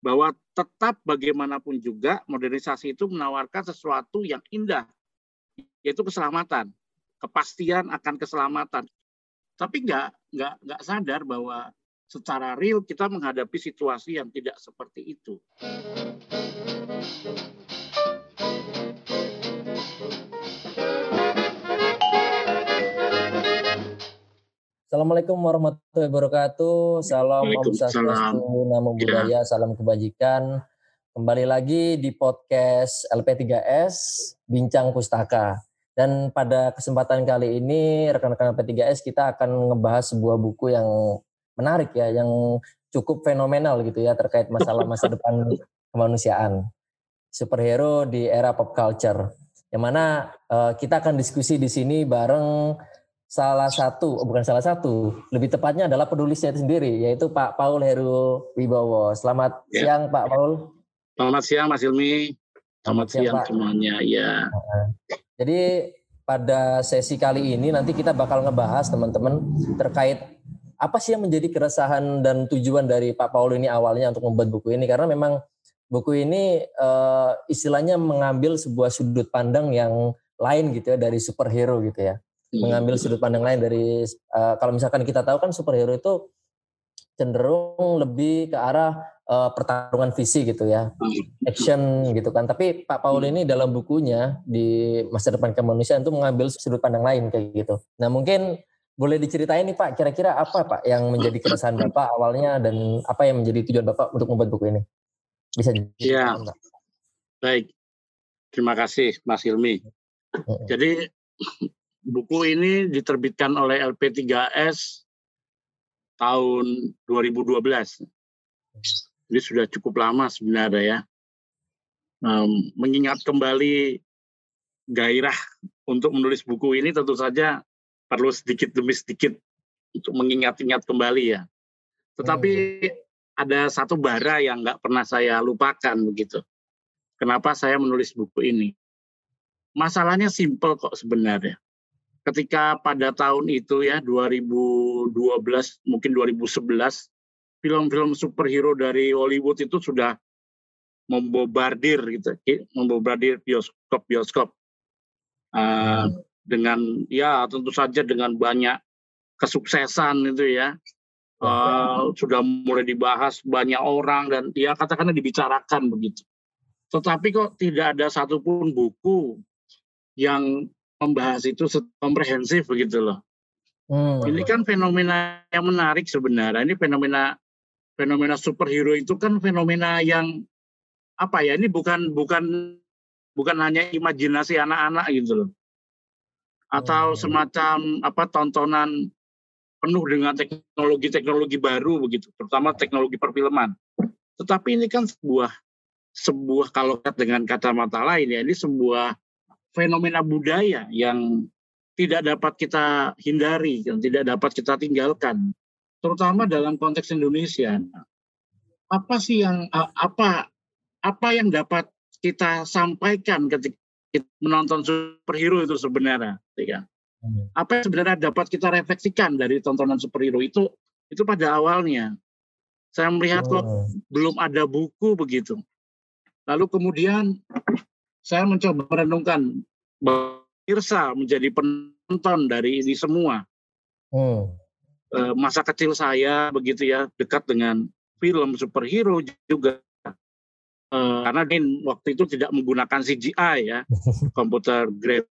bahwa tetap bagaimanapun juga modernisasi itu menawarkan sesuatu yang indah, yaitu keselamatan, kepastian akan keselamatan. Tapi nggak nggak nggak sadar bahwa secara real kita menghadapi situasi yang tidak seperti itu. Assalamualaikum warahmatullahi wabarakatuh. Salam Om Swastiastu, Namo Buddhaya, salam kebajikan. Kembali lagi di podcast LP3S Bincang Pustaka. Dan pada kesempatan kali ini rekan-rekan LP3S kita akan ngebahas sebuah buku yang menarik ya, yang cukup fenomenal gitu ya terkait masalah masa depan kemanusiaan. Superhero di era pop culture. Yang mana uh, kita akan diskusi di sini bareng salah satu, oh bukan salah satu, lebih tepatnya adalah penulisnya itu sendiri, yaitu Pak Paul Heru Wibowo. Selamat ya. siang Pak Paul. Selamat siang Mas Ilmi. Selamat, Selamat siang, siang semuanya. Ya. Jadi pada sesi kali ini nanti kita bakal ngebahas teman-teman terkait apa sih yang menjadi keresahan dan tujuan dari Pak Paul ini awalnya untuk membuat buku ini karena memang buku ini uh, istilahnya mengambil sebuah sudut pandang yang lain gitu ya dari superhero gitu ya Hmm. mengambil sudut pandang lain dari uh, kalau misalkan kita tahu kan superhero itu cenderung lebih ke arah uh, pertarungan visi gitu ya. Hmm. action gitu kan. Tapi Pak Paul hmm. ini dalam bukunya di masa depan kemanusiaan itu mengambil sudut pandang lain kayak gitu. Nah mungkin boleh diceritain nih Pak kira-kira apa Pak yang menjadi keresahan Bapak awalnya dan apa yang menjadi tujuan Bapak untuk membuat buku ini? Bisa ya baik. Terima kasih Mas Hilmi. Jadi buku ini diterbitkan oleh LP3S tahun 2012. Ini sudah cukup lama sebenarnya ya. Um, mengingat kembali gairah untuk menulis buku ini tentu saja perlu sedikit demi sedikit untuk mengingat-ingat kembali ya. Tetapi hmm. ada satu bara yang nggak pernah saya lupakan begitu. Kenapa saya menulis buku ini? Masalahnya simpel kok sebenarnya ketika pada tahun itu ya 2012 mungkin 2011 film-film superhero dari Hollywood itu sudah membobardir gitu membobardir bioskop bioskop. Uh, dengan ya tentu saja dengan banyak kesuksesan itu ya. Uh, sudah mulai dibahas banyak orang dan ya katakanlah dibicarakan begitu. Tetapi kok tidak ada satupun buku yang membahas itu komprehensif begitu loh. Hmm. Ini kan fenomena yang menarik sebenarnya. Ini fenomena fenomena superhero itu kan fenomena yang apa ya? Ini bukan bukan bukan hanya imajinasi anak-anak gitu loh. Atau hmm. semacam apa tontonan penuh dengan teknologi-teknologi baru begitu, terutama teknologi perfilman. Tetapi ini kan sebuah sebuah kalau dengan kacamata lain ya ini sebuah fenomena budaya yang tidak dapat kita hindari, yang tidak dapat kita tinggalkan, terutama dalam konteks Indonesia. Apa sih yang apa apa yang dapat kita sampaikan ketika kita menonton superhero itu sebenarnya, ya? Apa yang sebenarnya dapat kita refleksikan dari tontonan superhero itu itu pada awalnya. Saya melihat kok oh. belum ada buku begitu. Lalu kemudian saya mencoba merenungkan Irsa menjadi penonton dari ini semua. Hmm. Masa kecil saya begitu ya dekat dengan film superhero juga karena ini waktu itu tidak menggunakan CGI ya komputer grade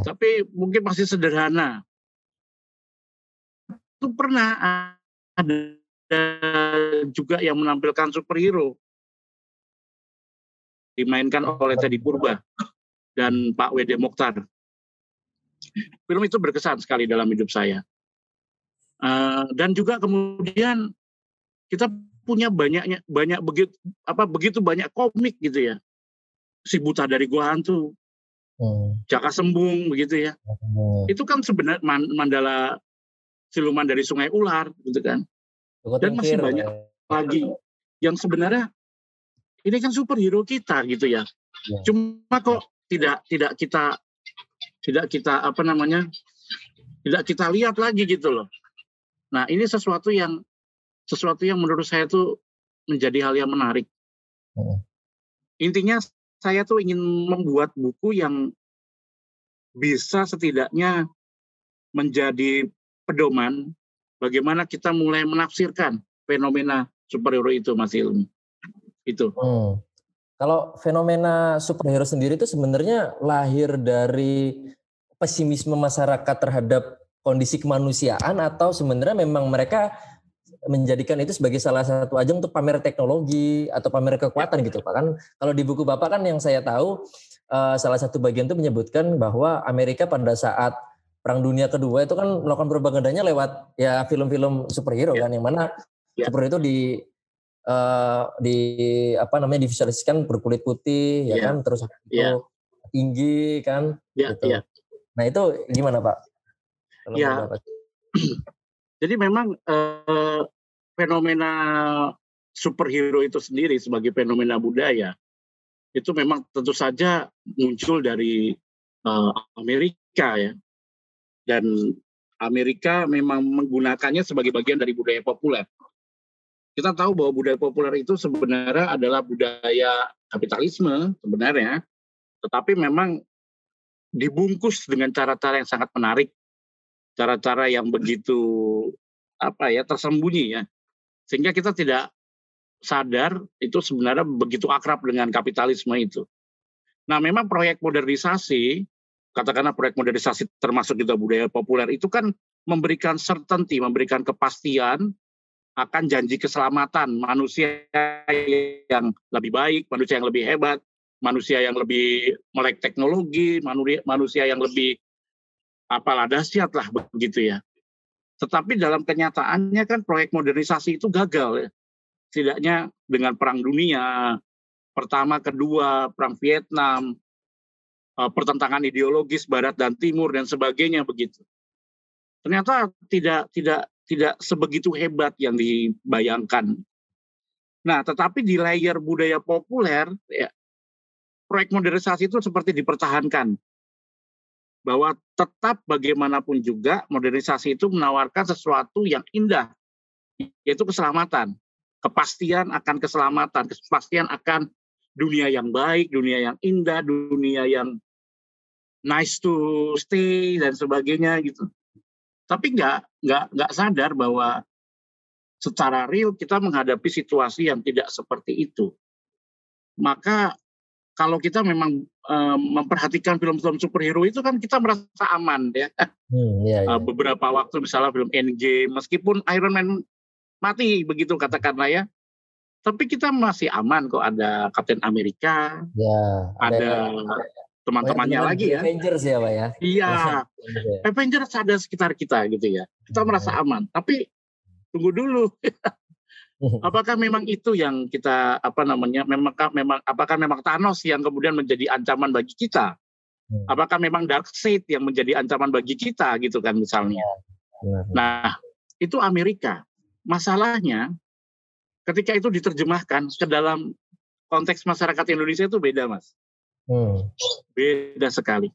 tapi mungkin masih sederhana itu pernah ada juga yang menampilkan superhero dimainkan oleh Teddy Purba dan Pak W.D. Mokhtar. Film itu berkesan sekali dalam hidup saya. Uh, dan juga kemudian kita punya banyaknya banyak begitu apa begitu banyak komik gitu ya. Si buta dari gua hantu, hmm. Jaka Sembung begitu ya. Hmm. Itu kan sebenarnya mandala siluman dari Sungai Ular gitu kan. Dan masih banyak ya. lagi yang sebenarnya ini kan superhero kita gitu ya. ya. Cuma kok tidak tidak kita tidak kita apa namanya tidak kita lihat lagi gitu loh. Nah ini sesuatu yang sesuatu yang menurut saya itu menjadi hal yang menarik. Hmm. Intinya saya tuh ingin membuat buku yang bisa setidaknya menjadi pedoman bagaimana kita mulai menafsirkan fenomena superhero itu Mas Ilmi. Itu. Hmm. Kalau fenomena superhero sendiri itu sebenarnya lahir dari pesimisme masyarakat terhadap kondisi kemanusiaan atau sebenarnya memang mereka menjadikan itu sebagai salah satu ajang untuk pamer teknologi atau pamer kekuatan gitu Pak kan kalau di buku Bapak kan yang saya tahu uh, salah satu bagian itu menyebutkan bahwa Amerika pada saat Perang Dunia Kedua itu kan melakukan propagandanya lewat ya film-film superhero yeah. kan yang mana yeah. superhero itu di uh, di apa namanya divisualisasikan berkulit putih ya yeah. kan terus itu yeah. tinggi kan yeah. gitu. Yeah. Nah itu gimana Pak? Kalau ya. Jadi memang uh, fenomena superhero itu sendiri sebagai fenomena budaya itu memang tentu saja muncul dari uh, Amerika ya dan Amerika memang menggunakannya sebagai bagian dari budaya populer. Kita tahu bahwa budaya populer itu sebenarnya adalah budaya kapitalisme sebenarnya, tetapi memang dibungkus dengan cara-cara yang sangat menarik. Cara-cara yang begitu apa ya tersembunyi ya. Sehingga kita tidak sadar itu sebenarnya begitu akrab dengan kapitalisme itu. Nah memang proyek modernisasi katakanlah proyek modernisasi termasuk juga budaya populer itu kan memberikan certainty, memberikan kepastian akan janji keselamatan manusia yang lebih baik, manusia yang lebih hebat, manusia yang lebih melek teknologi, manusia yang lebih apalah dahsyat lah begitu ya. Tetapi dalam kenyataannya kan proyek modernisasi itu gagal ya. Setidaknya dengan perang dunia pertama, kedua, perang Vietnam, eh, pertentangan ideologis barat dan timur dan sebagainya begitu. Ternyata tidak tidak tidak sebegitu hebat yang dibayangkan. Nah, tetapi di layer budaya populer ya proyek modernisasi itu seperti dipertahankan bahwa tetap bagaimanapun juga modernisasi itu menawarkan sesuatu yang indah, yaitu keselamatan, kepastian akan keselamatan, kepastian akan dunia yang baik, dunia yang indah, dunia yang nice to stay dan sebagainya gitu. Tapi nggak nggak nggak sadar bahwa secara real kita menghadapi situasi yang tidak seperti itu. Maka kalau kita memang um, memperhatikan film-film superhero itu kan kita merasa aman ya. Hmm, iya, iya. Uh, beberapa waktu misalnya film Endgame, meskipun Iron Man mati begitu katakanlah ya, tapi kita masih aman kok ada Captain Amerika, ya, ada, ada teman-temannya lagi ya. Avengers ya pak ya. Iya, Avengers ada sekitar kita gitu ya. Kita hmm. merasa aman, tapi tunggu dulu. Apakah memang itu yang kita apa namanya memang memang apakah memang Thanos yang kemudian menjadi ancaman bagi kita? Hmm. Apakah memang Darkseid yang menjadi ancaman bagi kita gitu kan misalnya? Nah, itu Amerika. Masalahnya ketika itu diterjemahkan ke dalam konteks masyarakat Indonesia itu beda, Mas. Hmm. Beda sekali.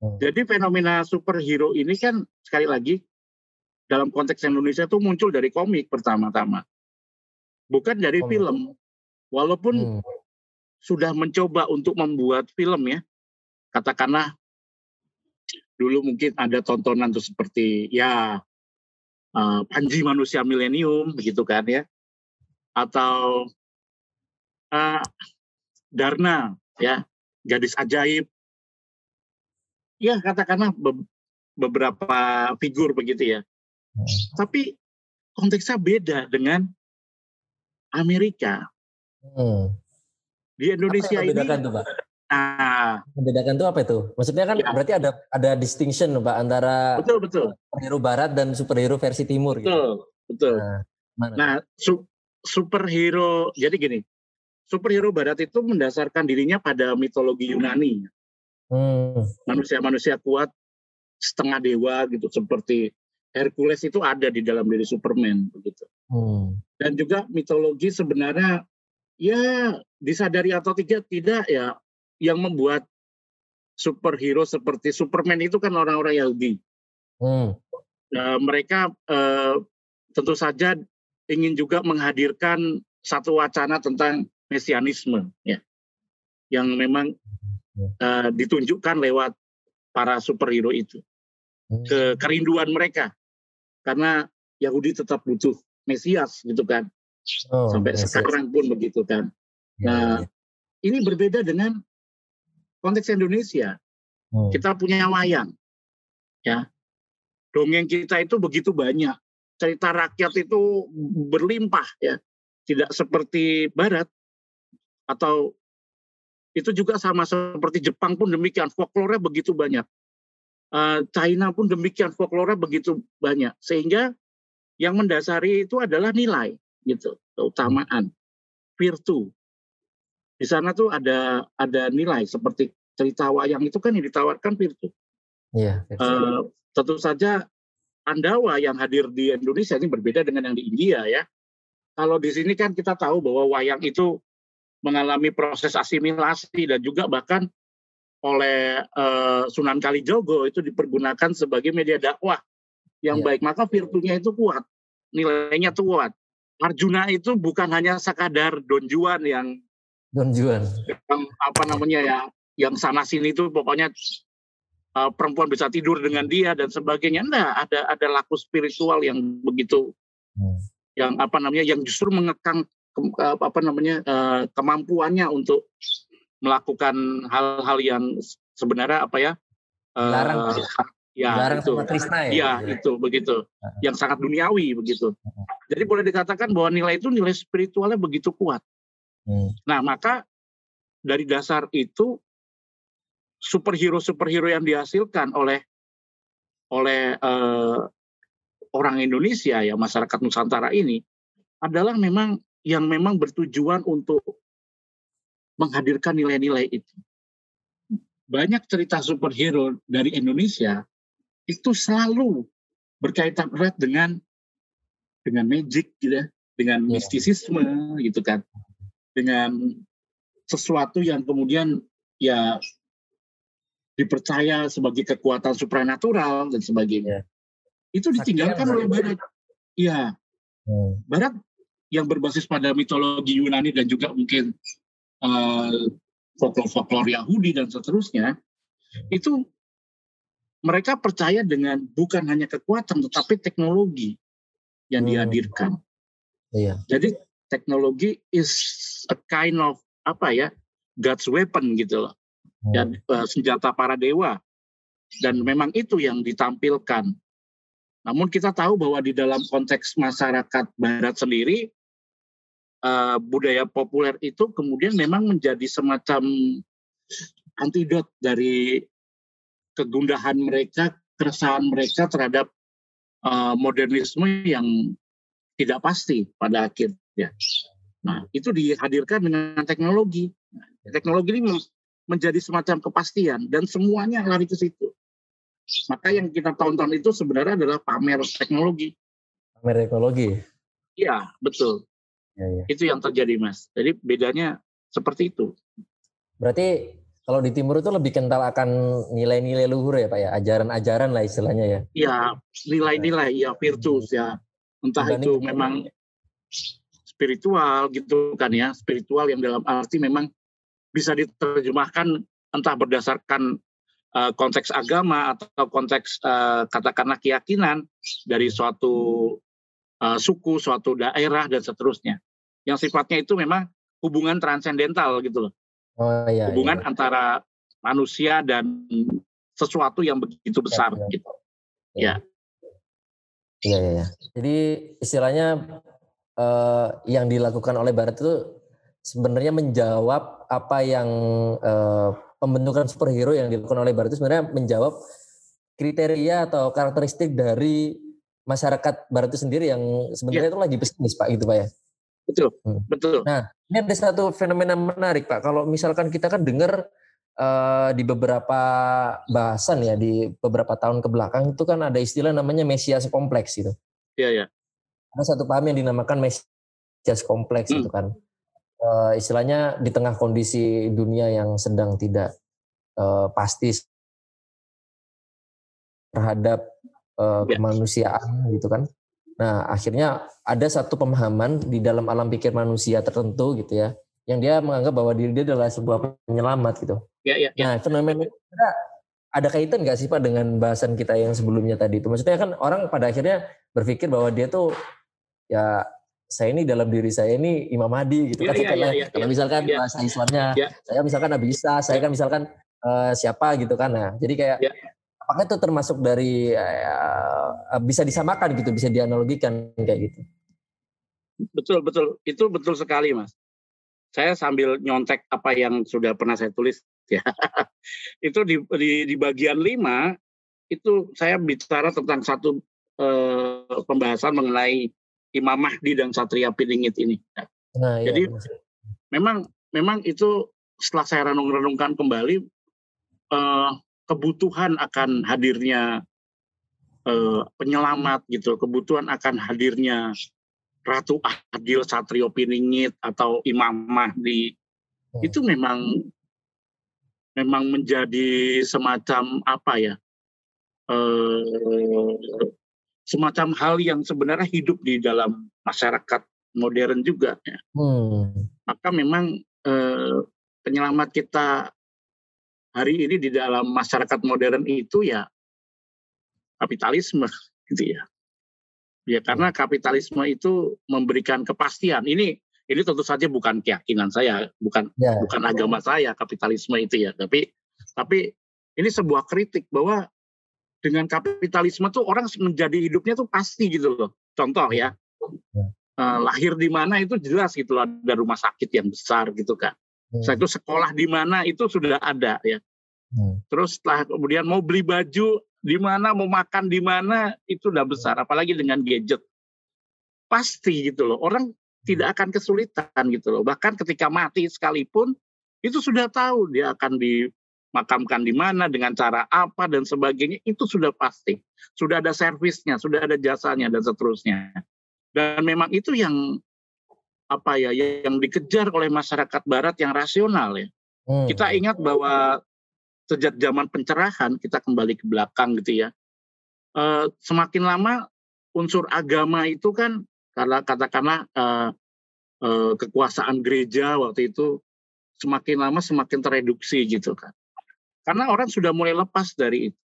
Hmm. Jadi fenomena superhero ini kan sekali lagi dalam konteks Indonesia itu muncul dari komik pertama-tama bukan dari oh. film. Walaupun hmm. sudah mencoba untuk membuat film ya, katakanlah dulu mungkin ada tontonan tuh seperti ya uh, Panji Manusia Milenium begitu kan ya, atau uh, Darna ya, Gadis Ajaib. Ya katakanlah be beberapa figur begitu ya. Hmm. Tapi konteksnya beda dengan Amerika. Hmm. Di Indonesia apa yang ini. Tuh, Pak? Nah, membedakan itu apa itu? Maksudnya kan ya. berarti ada ada distinction Pak antara betul betul superhero barat dan superhero versi timur betul, gitu. Betul. Nah, nah su superhero jadi gini. Superhero barat itu mendasarkan dirinya pada mitologi Yunani. Hmm. Manusia-manusia hmm. kuat setengah dewa gitu seperti Hercules itu ada di dalam diri Superman begitu. Hmm. Dan juga mitologi sebenarnya ya disadari atau tidak tidak ya yang membuat superhero seperti Superman itu kan orang-orang Yahudi. Hmm. Uh, mereka uh, tentu saja ingin juga menghadirkan satu wacana tentang mesianisme ya yang memang uh, ditunjukkan lewat para superhero itu. Hmm. ke kerinduan mereka. Karena Yahudi tetap butuh Mesias gitu kan. Oh, sampai Mesias. sekarang pun begitu kan. Ya, nah ya. ini berbeda dengan konteks Indonesia. Hmm. kita punya wayang ya. Dongeng kita itu begitu banyak. Cerita rakyat itu berlimpah ya. Tidak seperti Barat atau itu juga sama seperti Jepang pun demikian, folklore begitu banyak. Uh, China pun demikian, folklore begitu banyak. Sehingga yang mendasari itu adalah nilai, gitu, keutamaan, virtu. Di sana tuh ada ada nilai seperti cerita wayang itu kan yang ditawarkan virtu. Iya. Uh, tentu saja Andawa yang hadir di Indonesia ini berbeda dengan yang di India ya. Kalau di sini kan kita tahu bahwa wayang itu mengalami proses asimilasi dan juga bahkan oleh uh, Sunan Kalijogo itu dipergunakan sebagai media dakwah yang ya. baik maka virtunya itu kuat nilainya itu kuat Arjuna itu bukan hanya sekadar donjuan yang donjuan yang apa namanya ya yang sana sini itu pokoknya uh, perempuan bisa tidur dengan dia dan sebagainya enggak ada ada laku spiritual yang begitu hmm. yang apa namanya yang justru mengekang Eh, apa namanya uh, kemampuannya untuk melakukan hal-hal yang sebenarnya apa ya uh, larang ya? larang itu sama Krishna ya, ya itu begitu. Yang sangat duniawi begitu. Jadi boleh dikatakan bahwa nilai itu nilai spiritualnya begitu kuat. Hmm. nah maka dari dasar itu superhero superhero yang dihasilkan oleh oleh uh, orang Indonesia ya masyarakat Nusantara ini adalah memang yang memang bertujuan untuk menghadirkan nilai-nilai itu. Banyak cerita superhero dari Indonesia itu selalu berkaitan erat dengan dengan magic gitu ya, dengan ya. mistisisme gitu kan. Dengan sesuatu yang kemudian ya dipercaya sebagai kekuatan supranatural dan sebagainya. Ya. Itu ditinggalkan oleh Barat. Iya. Hmm. Barat yang berbasis pada mitologi Yunani dan juga mungkin uh, folklore-folklore Yahudi dan seterusnya, itu mereka percaya dengan bukan hanya kekuatan tetapi teknologi yang hmm. dihadirkan. Iya. Jadi teknologi is a kind of apa ya God's weapon gitu loh, hmm. dan uh, senjata para dewa. Dan memang itu yang ditampilkan. Namun kita tahu bahwa di dalam konteks masyarakat Barat sendiri uh, budaya populer itu kemudian memang menjadi semacam antidot dari kegundahan mereka, keresahan mereka terhadap uh, modernisme yang tidak pasti pada akhirnya. Nah, itu dihadirkan dengan teknologi. Teknologi ini menjadi semacam kepastian dan semuanya lari ke situ. Maka yang kita tonton itu sebenarnya adalah pamer teknologi. Pamer teknologi. Iya, betul. Ya, ya. Itu yang terjadi, Mas. Jadi bedanya seperti itu. Berarti kalau di timur itu lebih kental akan nilai-nilai luhur ya, Pak ya, ajaran-ajaran lah istilahnya ya. Iya, nilai-nilai ya virtus ya. Entah itu memang spiritual gitu kan ya, spiritual yang dalam arti memang bisa diterjemahkan entah berdasarkan uh, konteks agama atau konteks uh, katakanlah keyakinan dari suatu uh, suku, suatu daerah dan seterusnya. Yang sifatnya itu memang hubungan transendental gitu loh. Oh, iya, hubungan iya. antara manusia dan sesuatu yang begitu iya, besar iya. gitu. Ya. Iya, iya, iya. Jadi istilahnya uh, yang dilakukan oleh Barat itu sebenarnya menjawab apa yang uh, pembentukan superhero yang dilakukan oleh Barat itu sebenarnya menjawab kriteria atau karakteristik dari masyarakat barat itu sendiri yang sebenarnya ya. itu lagi pesimis Pak gitu Pak ya. Betul, hmm. betul. Nah, ini ada satu fenomena menarik Pak. Kalau misalkan kita kan dengar uh, di beberapa bahasan ya di beberapa tahun ke belakang itu kan ada istilah namanya mesias kompleks gitu. Iya, iya. Ada satu paham yang dinamakan mesias kompleks hmm. itu kan. Uh, istilahnya di tengah kondisi dunia yang sedang tidak uh, pasti terhadap uh, ya. kemanusiaan gitu kan. Nah, akhirnya ada satu pemahaman di dalam alam pikir manusia tertentu gitu ya, yang dia menganggap bahwa diri dia adalah sebuah penyelamat gitu. Ya, ya, ya. Nah, fenomena ada kaitan nggak sih Pak dengan bahasan kita yang sebelumnya tadi itu? Maksudnya kan orang pada akhirnya berpikir bahwa dia tuh ya saya ini dalam diri saya ini Imam Mahdi gitu ya, kan. Ya, ya, ya, kalau ya, misalkan ya, bahasa Islamnya ya. saya misalkan Nabi Isa, saya kan misalkan uh, siapa gitu kan. Nah, jadi kayak ya. Apakah itu termasuk dari uh, bisa disamakan gitu, bisa dianalogikan kayak gitu? Betul, betul. Itu betul sekali, Mas. Saya sambil nyontek apa yang sudah pernah saya tulis ya. itu di, di, di bagian lima itu saya bicara tentang satu eh, pembahasan mengenai Imam Mahdi dan Satria Piningit ini. Nah, iya, Jadi iya. memang memang itu setelah saya renung-renungkan kembali eh, kebutuhan akan hadirnya eh, penyelamat gitu, kebutuhan akan hadirnya Ratu Adil Satrio Piningit atau Imam Mahdi hmm. itu memang memang menjadi semacam apa ya eh, semacam hal yang sebenarnya hidup di dalam masyarakat modern juga ya. Hmm. Maka memang eh, penyelamat kita hari ini di dalam masyarakat modern itu ya kapitalisme gitu ya. Ya karena kapitalisme itu memberikan kepastian. Ini ini tentu saja bukan keyakinan saya, bukan ya. bukan agama saya kapitalisme itu ya, tapi tapi ini sebuah kritik bahwa dengan kapitalisme tuh orang menjadi hidupnya tuh pasti gitu loh. Contoh ya, ya. Uh, lahir di mana itu jelas gitu loh, ada rumah sakit yang besar gitu kan. Saya itu sekolah di mana itu sudah ada ya. Hmm. Terus setelah kemudian mau beli baju di mana, mau makan di mana itu udah besar, apalagi dengan gadget. Pasti gitu loh. Orang tidak akan kesulitan gitu loh. Bahkan ketika mati sekalipun itu sudah tahu dia akan dimakamkan di mana dengan cara apa dan sebagainya itu sudah pasti. Sudah ada servisnya, sudah ada jasanya dan seterusnya. Dan memang itu yang apa ya yang dikejar oleh masyarakat barat yang rasional ya. Hmm. Kita ingat bahwa sejak zaman pencerahan kita kembali ke belakang gitu ya. E, semakin lama unsur agama itu kan karena katakanlah uh, uh, kekuasaan gereja waktu itu semakin lama semakin tereduksi gitu kan. Karena orang sudah mulai lepas dari itu.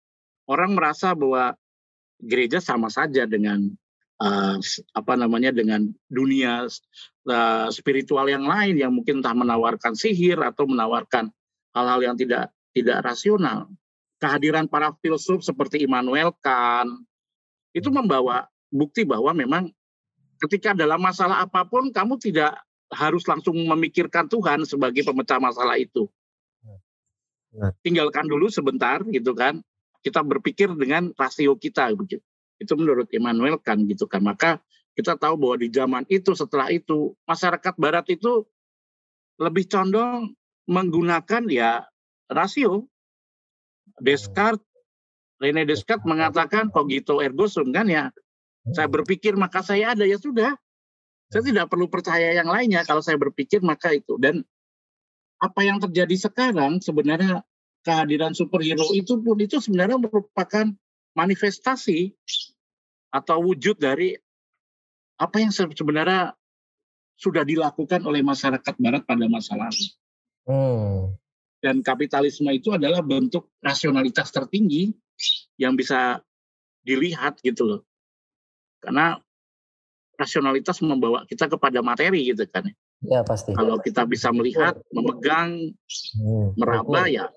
Orang merasa bahwa gereja sama saja dengan uh, apa namanya dengan dunia uh, spiritual yang lain yang mungkin entah menawarkan sihir atau menawarkan hal-hal yang tidak tidak rasional. Kehadiran para filsuf seperti Immanuel Kant itu membawa bukti bahwa memang ketika dalam masalah apa pun kamu tidak harus langsung memikirkan Tuhan sebagai pemecah masalah itu. Nah. Tinggalkan dulu sebentar gitu kan. Kita berpikir dengan rasio kita begitu. Itu menurut Immanuel kan gitu kan. Maka kita tahu bahwa di zaman itu setelah itu masyarakat barat itu lebih condong menggunakan ya rasio. Descartes Rene Descartes mengatakan cogito ergo sum kan ya saya berpikir maka saya ada ya sudah. Saya tidak perlu percaya yang lainnya. Kalau saya berpikir maka itu. Dan apa yang terjadi sekarang sebenarnya kehadiran superhero itu pun itu sebenarnya merupakan manifestasi atau wujud dari apa yang sebenarnya sudah dilakukan oleh masyarakat barat pada masa lalu. Hmm. Dan kapitalisme itu adalah bentuk rasionalitas tertinggi yang bisa dilihat gitu loh. Karena rasionalitas membawa kita kepada materi gitu kan. Ya pasti. Kalau kita bisa melihat, memegang, hmm, meraba ya,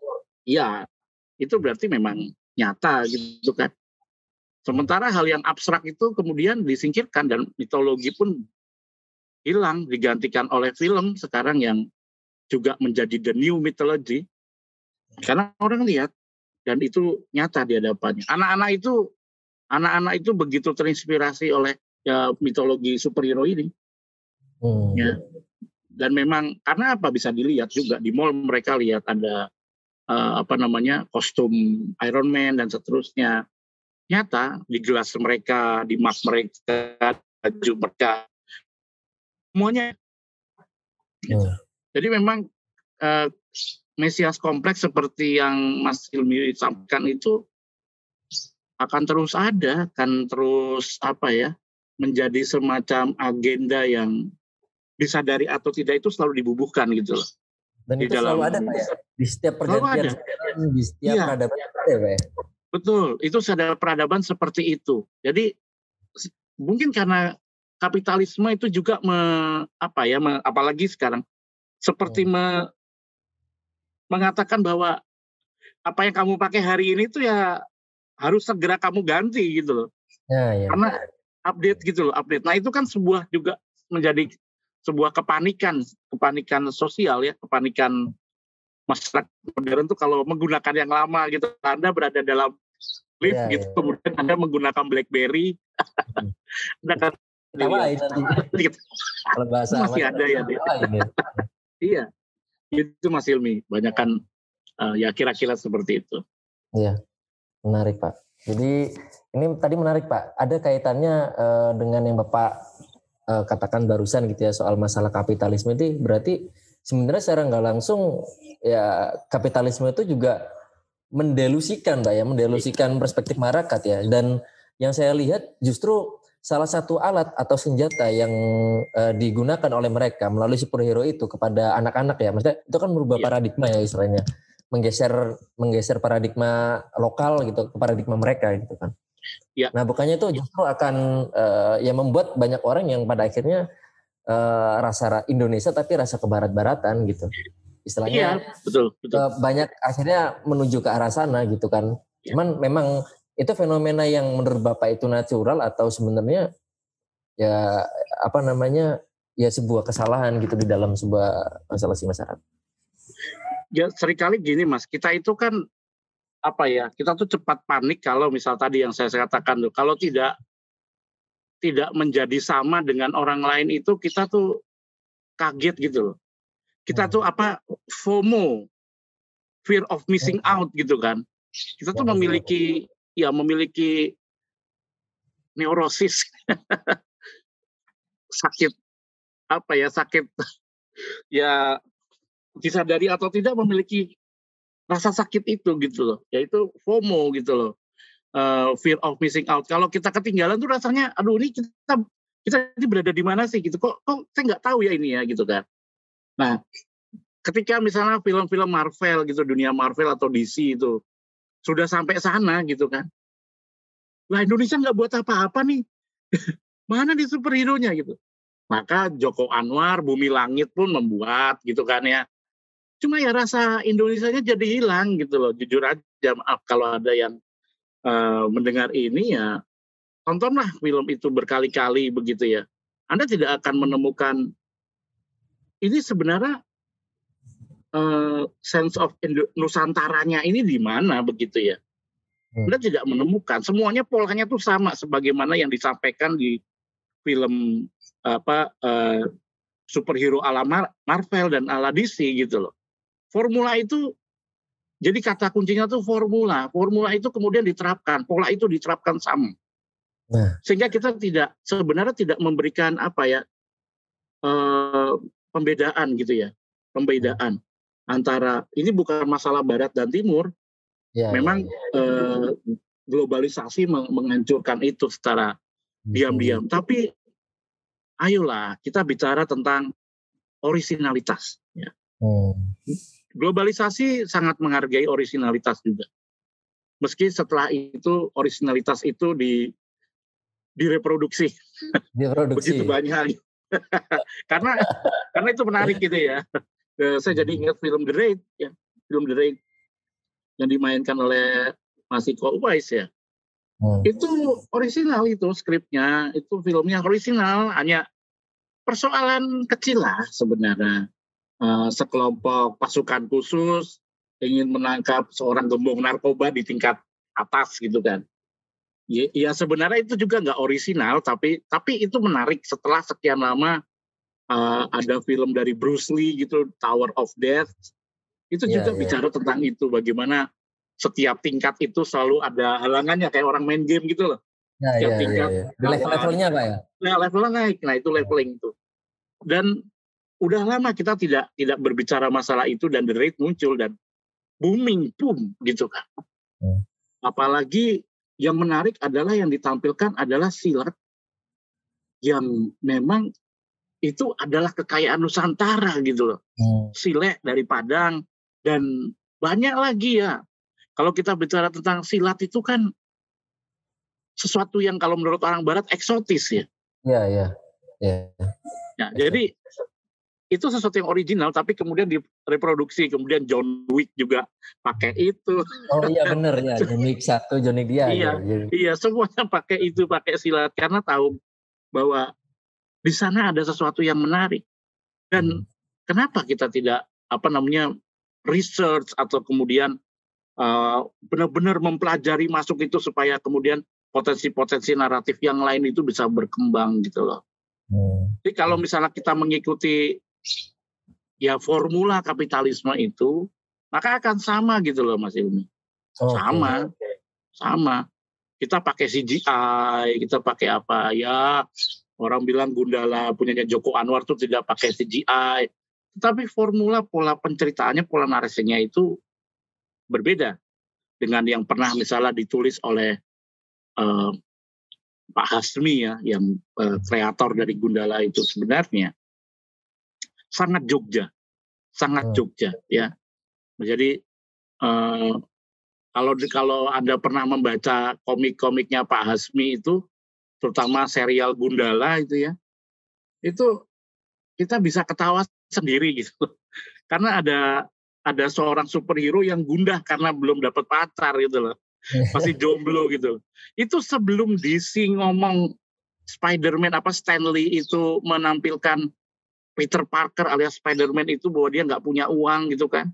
ya itu berarti memang nyata gitu kan. Sementara hal yang abstrak itu kemudian disingkirkan dan mitologi pun hilang, digantikan oleh film sekarang yang juga menjadi the new mythology. Karena orang lihat dan itu nyata di hadapannya. Anak-anak itu anak-anak itu begitu terinspirasi oleh ya, mitologi superhero ini. Hmm. Ya. Dan memang karena apa bisa dilihat juga di mall mereka lihat ada uh, apa namanya kostum Iron Man dan seterusnya. Nyata di gelas mereka, di mug mereka, baju mereka, semuanya. Hmm. Jadi memang uh, Mesias kompleks seperti yang Mas Ilmi sampaikan itu akan terus ada, akan terus apa ya, menjadi semacam agenda yang disadari atau tidak itu selalu dibubuhkan gitu loh. Dan di itu dalam, selalu ada Pak ya? Di setiap pergantian, di setiap ya. peradaban ya Pak ya? Betul, itu sadar peradaban seperti itu. Jadi mungkin karena kapitalisme itu juga me, apa ya, me, apalagi sekarang seperti hmm. me, mengatakan bahwa apa yang kamu pakai hari ini itu ya harus segera kamu ganti gitu loh. Ya, ya. Karena update gitu loh, update. Nah itu kan sebuah juga menjadi sebuah kepanikan, kepanikan sosial ya, kepanikan masyarakat modern tuh kalau menggunakan yang lama gitu, Anda berada dalam lift ya, gitu, ya. kemudian Anda menggunakan BlackBerry, hmm. Anda kan nanti. Gitu. Kalau bahasa masih ada ya. iya, itu Mas Ilmi, banyak kan uh, ya kira-kira seperti itu. Iya, menarik Pak. Jadi ini tadi menarik Pak, ada kaitannya uh, dengan yang Bapak uh, katakan barusan gitu ya soal masalah kapitalisme itu berarti sebenarnya secara nggak langsung ya kapitalisme itu juga mendelusikan Pak ya, mendelusikan perspektif masyarakat ya. Dan yang saya lihat justru salah satu alat atau senjata yang uh, digunakan oleh mereka melalui superhero itu kepada anak-anak ya. Maksudnya itu kan merubah yeah. paradigma ya istilahnya. Menggeser menggeser paradigma lokal gitu ke paradigma mereka gitu kan. Ya. Nah, bukannya itu justru akan uh, ya membuat banyak orang yang pada akhirnya uh, rasa Indonesia tapi rasa kebarat-baratan gitu. Istilahnya iya, betul, betul. Uh, banyak akhirnya menuju ke arah sana gitu kan. Ya. Cuman memang itu fenomena yang menurut Bapak itu natural atau sebenarnya ya apa namanya ya sebuah kesalahan gitu di dalam sebuah masalah si masyarakat. Ya sering kali gini Mas, kita itu kan apa ya kita tuh cepat panik kalau misal tadi yang saya katakan tuh kalau tidak tidak menjadi sama dengan orang lain itu kita tuh kaget gitu loh kita tuh hmm. apa FOMO fear of missing hmm. out gitu kan kita tuh memiliki ya memiliki neurosis sakit apa ya sakit ya disadari atau tidak memiliki rasa sakit itu gitu loh yaitu FOMO gitu loh uh, fear of missing out. Kalau kita ketinggalan tuh rasanya aduh ini kita kita ini berada di mana sih? Gitu. Kok kok saya nggak tahu ya ini ya? Gitu kan. Nah ketika misalnya film-film Marvel gitu dunia Marvel atau DC itu sudah sampai sana gitu kan. Lah Indonesia nggak buat apa-apa nih? Mana di superhero nya gitu. Maka Joko Anwar Bumi Langit pun membuat gitu kan ya Cuma ya rasa Indonesia-nya jadi hilang gitu loh. Jujur aja maaf kalau ada yang uh, mendengar ini ya tontonlah film itu berkali-kali begitu ya. Anda tidak akan menemukan ini sebenarnya uh, sense of Nusantaranya ini di mana begitu ya. Hmm. Anda tidak menemukan. Semuanya polanya tuh sama sebagaimana yang disampaikan di film apa uh, superhero ala Marvel dan ala DC gitu loh. Formula itu jadi kata kuncinya tuh formula. Formula itu kemudian diterapkan, pola itu diterapkan sama. Nah. Sehingga kita tidak sebenarnya tidak memberikan apa ya eh, pembedaan gitu ya, pembedaan antara ini bukan masalah barat dan timur. Ya, Memang ya, ya. Eh, globalisasi menghancurkan itu secara diam-diam. Tapi ayolah kita bicara tentang originalitas. Ya. Hmm globalisasi sangat menghargai originalitas juga. Meski setelah itu originalitas itu di direproduksi. Direproduksi. Begitu banyak. karena karena itu menarik gitu ya. Eh, saya jadi ingat film The Raid ya, film The Raid yang dimainkan oleh Mas Iko Uwais ya. Hmm. Itu original itu skripnya, itu filmnya original, hanya persoalan kecil lah sebenarnya uh, sekelompok pasukan khusus ingin menangkap seorang gembong narkoba di tingkat atas gitu kan. Ya, ya sebenarnya itu juga nggak orisinal tapi tapi itu menarik setelah sekian lama uh, ada film dari Bruce Lee gitu Tower of Death itu yeah, juga yeah. bicara tentang itu bagaimana setiap tingkat itu selalu ada halangannya kayak orang main game gitu loh. Ya, setiap yeah, tingkat yeah, yeah. level-levelnya pak ya? Nah levelnya naik, nah itu leveling itu. Dan udah lama kita tidak tidak berbicara masalah itu dan the rate muncul dan booming boom gitu kan. Hmm. Apalagi yang menarik adalah yang ditampilkan adalah silat yang memang itu adalah kekayaan Nusantara gitu loh. Hmm. Silet dari Padang dan banyak lagi ya. Kalau kita bicara tentang silat itu kan sesuatu yang kalau menurut orang Barat eksotis ya. Iya, iya. Ya. ya jadi itu sesuatu yang original tapi kemudian direproduksi kemudian John Wick juga pakai itu oh iya benar ya John Wick satu John Wick dia iya ya. iya semuanya pakai itu pakai silat karena tahu bahwa di sana ada sesuatu yang menarik dan hmm. kenapa kita tidak apa namanya research atau kemudian uh, benar-benar mempelajari masuk itu supaya kemudian potensi-potensi naratif yang lain itu bisa berkembang gitu loh. Hmm. Jadi kalau misalnya kita mengikuti ya formula kapitalisme itu maka akan sama gitu loh Mas Ilmi. Oh, sama. Okay. Sama. Kita pakai CGI, kita pakai apa ya orang bilang Gundala punyanya Joko Anwar tuh tidak pakai CGI. Tetapi formula pola penceritaannya, pola narasinya itu berbeda dengan yang pernah misalnya ditulis oleh uh, Pak Hasmi ya, yang uh, kreator dari Gundala itu sebenarnya sangat Jogja, sangat hmm. Jogja ya. Jadi uh, kalau kalau anda pernah membaca komik-komiknya Pak Hasmi itu, terutama serial Gundala itu ya, itu kita bisa ketawa sendiri gitu, karena ada ada seorang superhero yang gundah karena belum dapat pacar gitu loh, masih jomblo gitu. Itu sebelum DC ngomong Spider-Man apa Stanley itu menampilkan Peter Parker alias Spider-Man itu bahwa dia nggak punya uang gitu kan.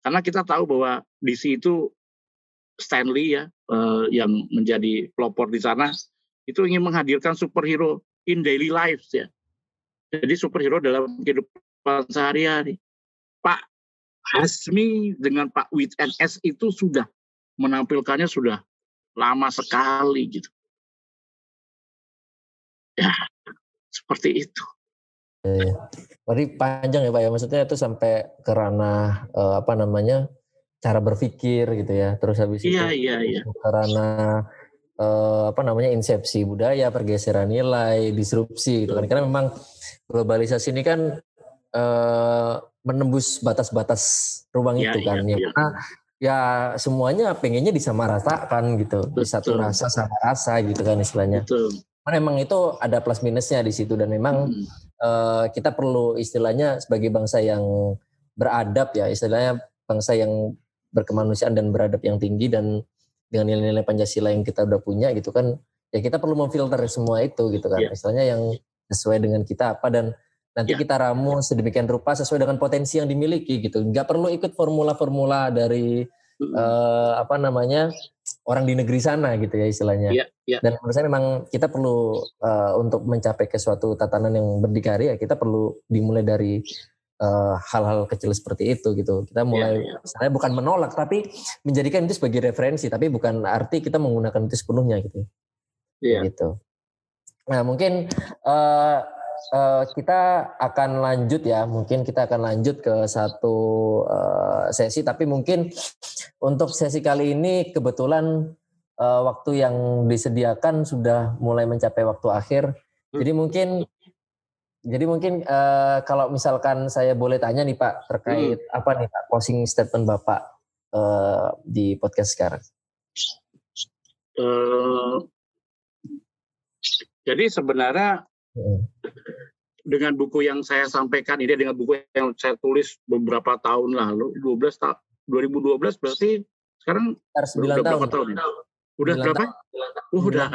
Karena kita tahu bahwa DC itu Stanley ya uh, yang menjadi pelopor di sana itu ingin menghadirkan superhero in daily lives ya. Jadi superhero dalam kehidupan sehari-hari. Pak Hasmi dengan Pak Wit NS itu sudah menampilkannya sudah lama sekali gitu. Ya, seperti itu. Iya. Berarti panjang ya Pak ya, maksudnya itu sampai ke ranah uh, apa namanya cara berpikir gitu ya, terus habis iya, itu iya, iya. ke ranah uh, apa namanya insepsi budaya, pergeseran nilai, disrupsi gitu kan, karena memang globalisasi ini kan uh, menembus batas-batas ruang ya, itu kan, ya, ya. Karena ya semuanya pengennya disamaratakan gitu, Betul. di satu rasa sama rasa gitu kan istilahnya. Betul. Memang itu ada plus minusnya di situ dan memang hmm uh, kita perlu istilahnya sebagai bangsa yang beradab ya, istilahnya bangsa yang berkemanusiaan dan beradab yang tinggi dan dengan nilai-nilai Pancasila yang kita udah punya gitu kan, ya kita perlu memfilter semua itu gitu kan, yeah. istilahnya yang sesuai dengan kita apa dan nanti yeah. kita ramu sedemikian rupa sesuai dengan potensi yang dimiliki gitu, nggak perlu ikut formula-formula dari uh, apa namanya orang di negeri sana gitu ya istilahnya. Yeah, yeah. Dan menurut saya memang kita perlu uh, untuk mencapai ke suatu tatanan yang berdikari ya kita perlu dimulai dari eh, hal-hal uh, kecil seperti itu gitu. Kita mulai yeah, yeah. saya bukan menolak tapi menjadikan itu sebagai referensi tapi bukan arti kita menggunakan itu sepenuhnya gitu. Iya. Yeah. Gitu. Nah, mungkin uh, uh, kita akan lanjut ya, mungkin kita akan lanjut ke satu uh, sesi, tapi mungkin untuk sesi kali ini kebetulan uh, waktu yang disediakan sudah mulai mencapai waktu akhir. Jadi mungkin, jadi mungkin uh, kalau misalkan saya boleh tanya nih Pak terkait hmm. apa nih Pak closing statement Bapak uh, di podcast sekarang. Uh, jadi sebenarnya dengan buku yang saya sampaikan ini dengan buku yang saya tulis beberapa tahun lalu 12 tahun 2012 berarti sekarang 9 tahun. tahun ya? Udah berapa? Tahun. Uh, udah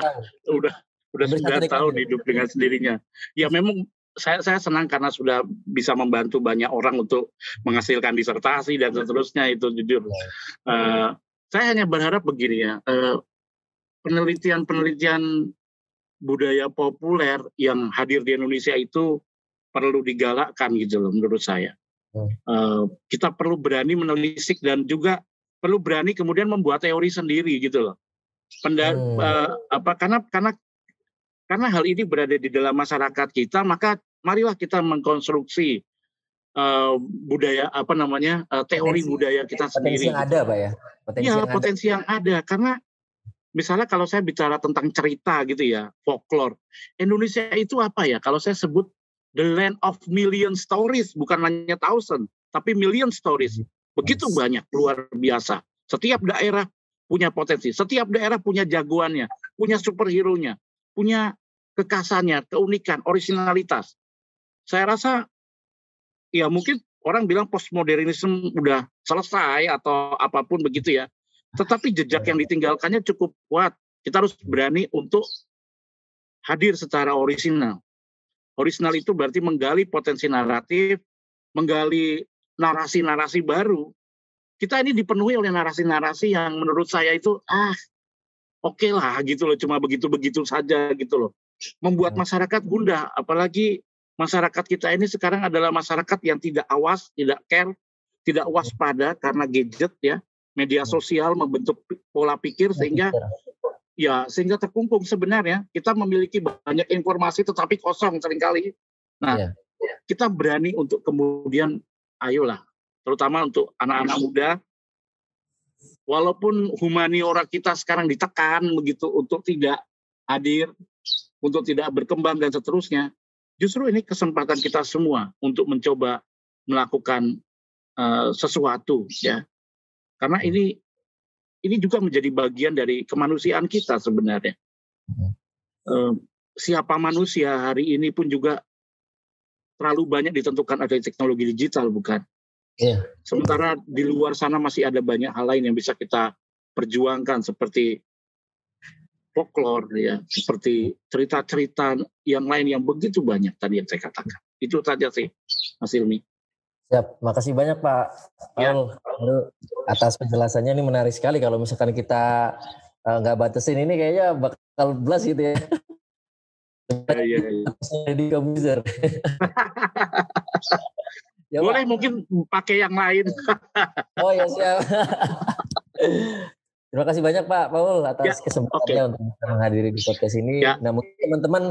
udah udah sembilan tahun hidup dengan sendirinya. Ya memang saya saya senang karena sudah bisa membantu banyak orang untuk menghasilkan disertasi dan seterusnya itu jujur. Uh, saya hanya berharap begini ya. Uh, penelitian-penelitian budaya populer yang hadir di Indonesia itu perlu digalakkan gitu loh menurut saya. Hmm. Uh, kita perlu berani menelisik dan juga perlu berani kemudian membuat teori sendiri gitu loh. Penda, hmm. uh, apa karena karena karena hal ini berada di dalam masyarakat kita maka marilah kita mengkonstruksi uh, budaya apa namanya uh, teori potensi, budaya kita sendiri. Potensi yang ada, pak ya. Potensi ya, yang potensi ada. yang ada karena misalnya kalau saya bicara tentang cerita gitu ya, folklore. Indonesia itu apa ya? Kalau saya sebut the land of million stories, bukan hanya thousand, tapi million stories. Begitu banyak, luar biasa. Setiap daerah punya potensi, setiap daerah punya jagoannya, punya superhero-nya, punya kekasannya, keunikan, originalitas. Saya rasa ya mungkin orang bilang postmodernisme udah selesai atau apa pun begitu ya. Tetapi jejak yang ditinggalkannya cukup kuat. Kita harus berani untuk hadir secara orisinal. Orisinal itu berarti menggali potensi naratif, menggali narasi-narasi baru. Kita ini dipenuhi oleh narasi-narasi yang menurut saya itu ah oke okay lah gitu loh, cuma begitu-begitu saja gitu loh. Membuat hmm. masyarakat gundah, apalagi masyarakat kita ini sekarang adalah masyarakat yang tidak awas, tidak care, tidak waspada karena gadget ya media hmm. sosial membentuk pola pikir sehingga ya sehingga terkungkung sebenarnya kita memiliki banyak informasi tetapi kosong sering kali. Nah, yeah. kita berani untuk kemudian ayolah terutama untuk anak-anak muda walaupun humaniora kita sekarang ditekan begitu untuk tidak hadir, untuk tidak berkembang dan seterusnya. Justru ini kesempatan kita semua untuk mencoba melakukan uh, sesuatu ya karena hmm. ini ini juga menjadi bagian dari kemanusiaan kita sebenarnya. Hmm. siapa manusia hari ini pun juga terlalu banyak ditentukan ada teknologi digital, bukan? Yeah. Sementara di luar sana masih ada banyak hal lain yang bisa kita perjuangkan seperti folklore ya, seperti cerita-cerita yang lain yang begitu banyak tadi yang saya katakan. Itu saja sih, Mas Ilmi. Siap, makasih banyak Pak ya. atas penjelasannya ini menarik sekali kalau misalkan kita uh, nggak batasin ini kayaknya bakal belas gitu ya. Iya, iya, iya. Di komputer. ya, Boleh Pak. mungkin pakai yang lain. oh ya siap. Terima kasih banyak Pak Paul atas ya, kesempatannya okay. untuk menghadiri di podcast ini. Ya. Nah mungkin teman-teman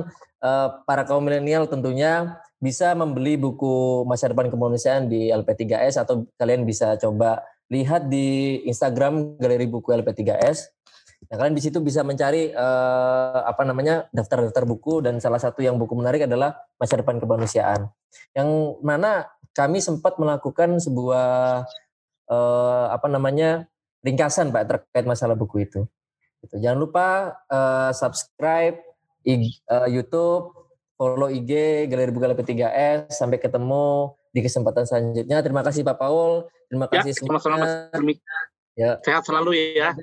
uh, para kaum milenial tentunya bisa membeli buku masa depan kemanusiaan di LP3S atau kalian bisa coba lihat di Instagram galeri buku LP3S. Nah, kalian di situ bisa mencari uh, apa namanya daftar-daftar buku dan salah satu yang buku menarik adalah masa depan kemanusiaan. Yang mana kami sempat melakukan sebuah uh, apa namanya ringkasan Pak terkait masalah buku itu. Gitu. Jangan lupa uh, subscribe uh, YouTube follow IG Galeri Buka P3S. Sampai ketemu di kesempatan selanjutnya. Terima kasih Pak Paul. Terima ya, kasih ya, semua. Sama-sama Ya. Sehat selalu ya.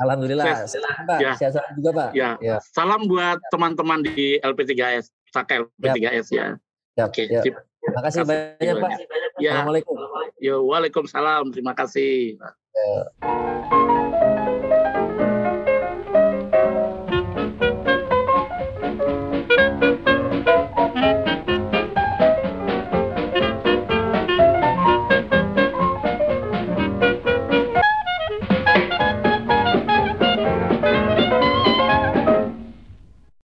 Alhamdulillah. Sehat, Pak. Ya. Sehat selalu juga Pak. Ya. ya. Salam buat teman-teman di LP3S. Saka LP3S ya. ya. Oke. Ya. Terima kasih banyak Pak. Ya. Assalamualaikum. Yo, waalaikumsalam. Terima kasih. Ya.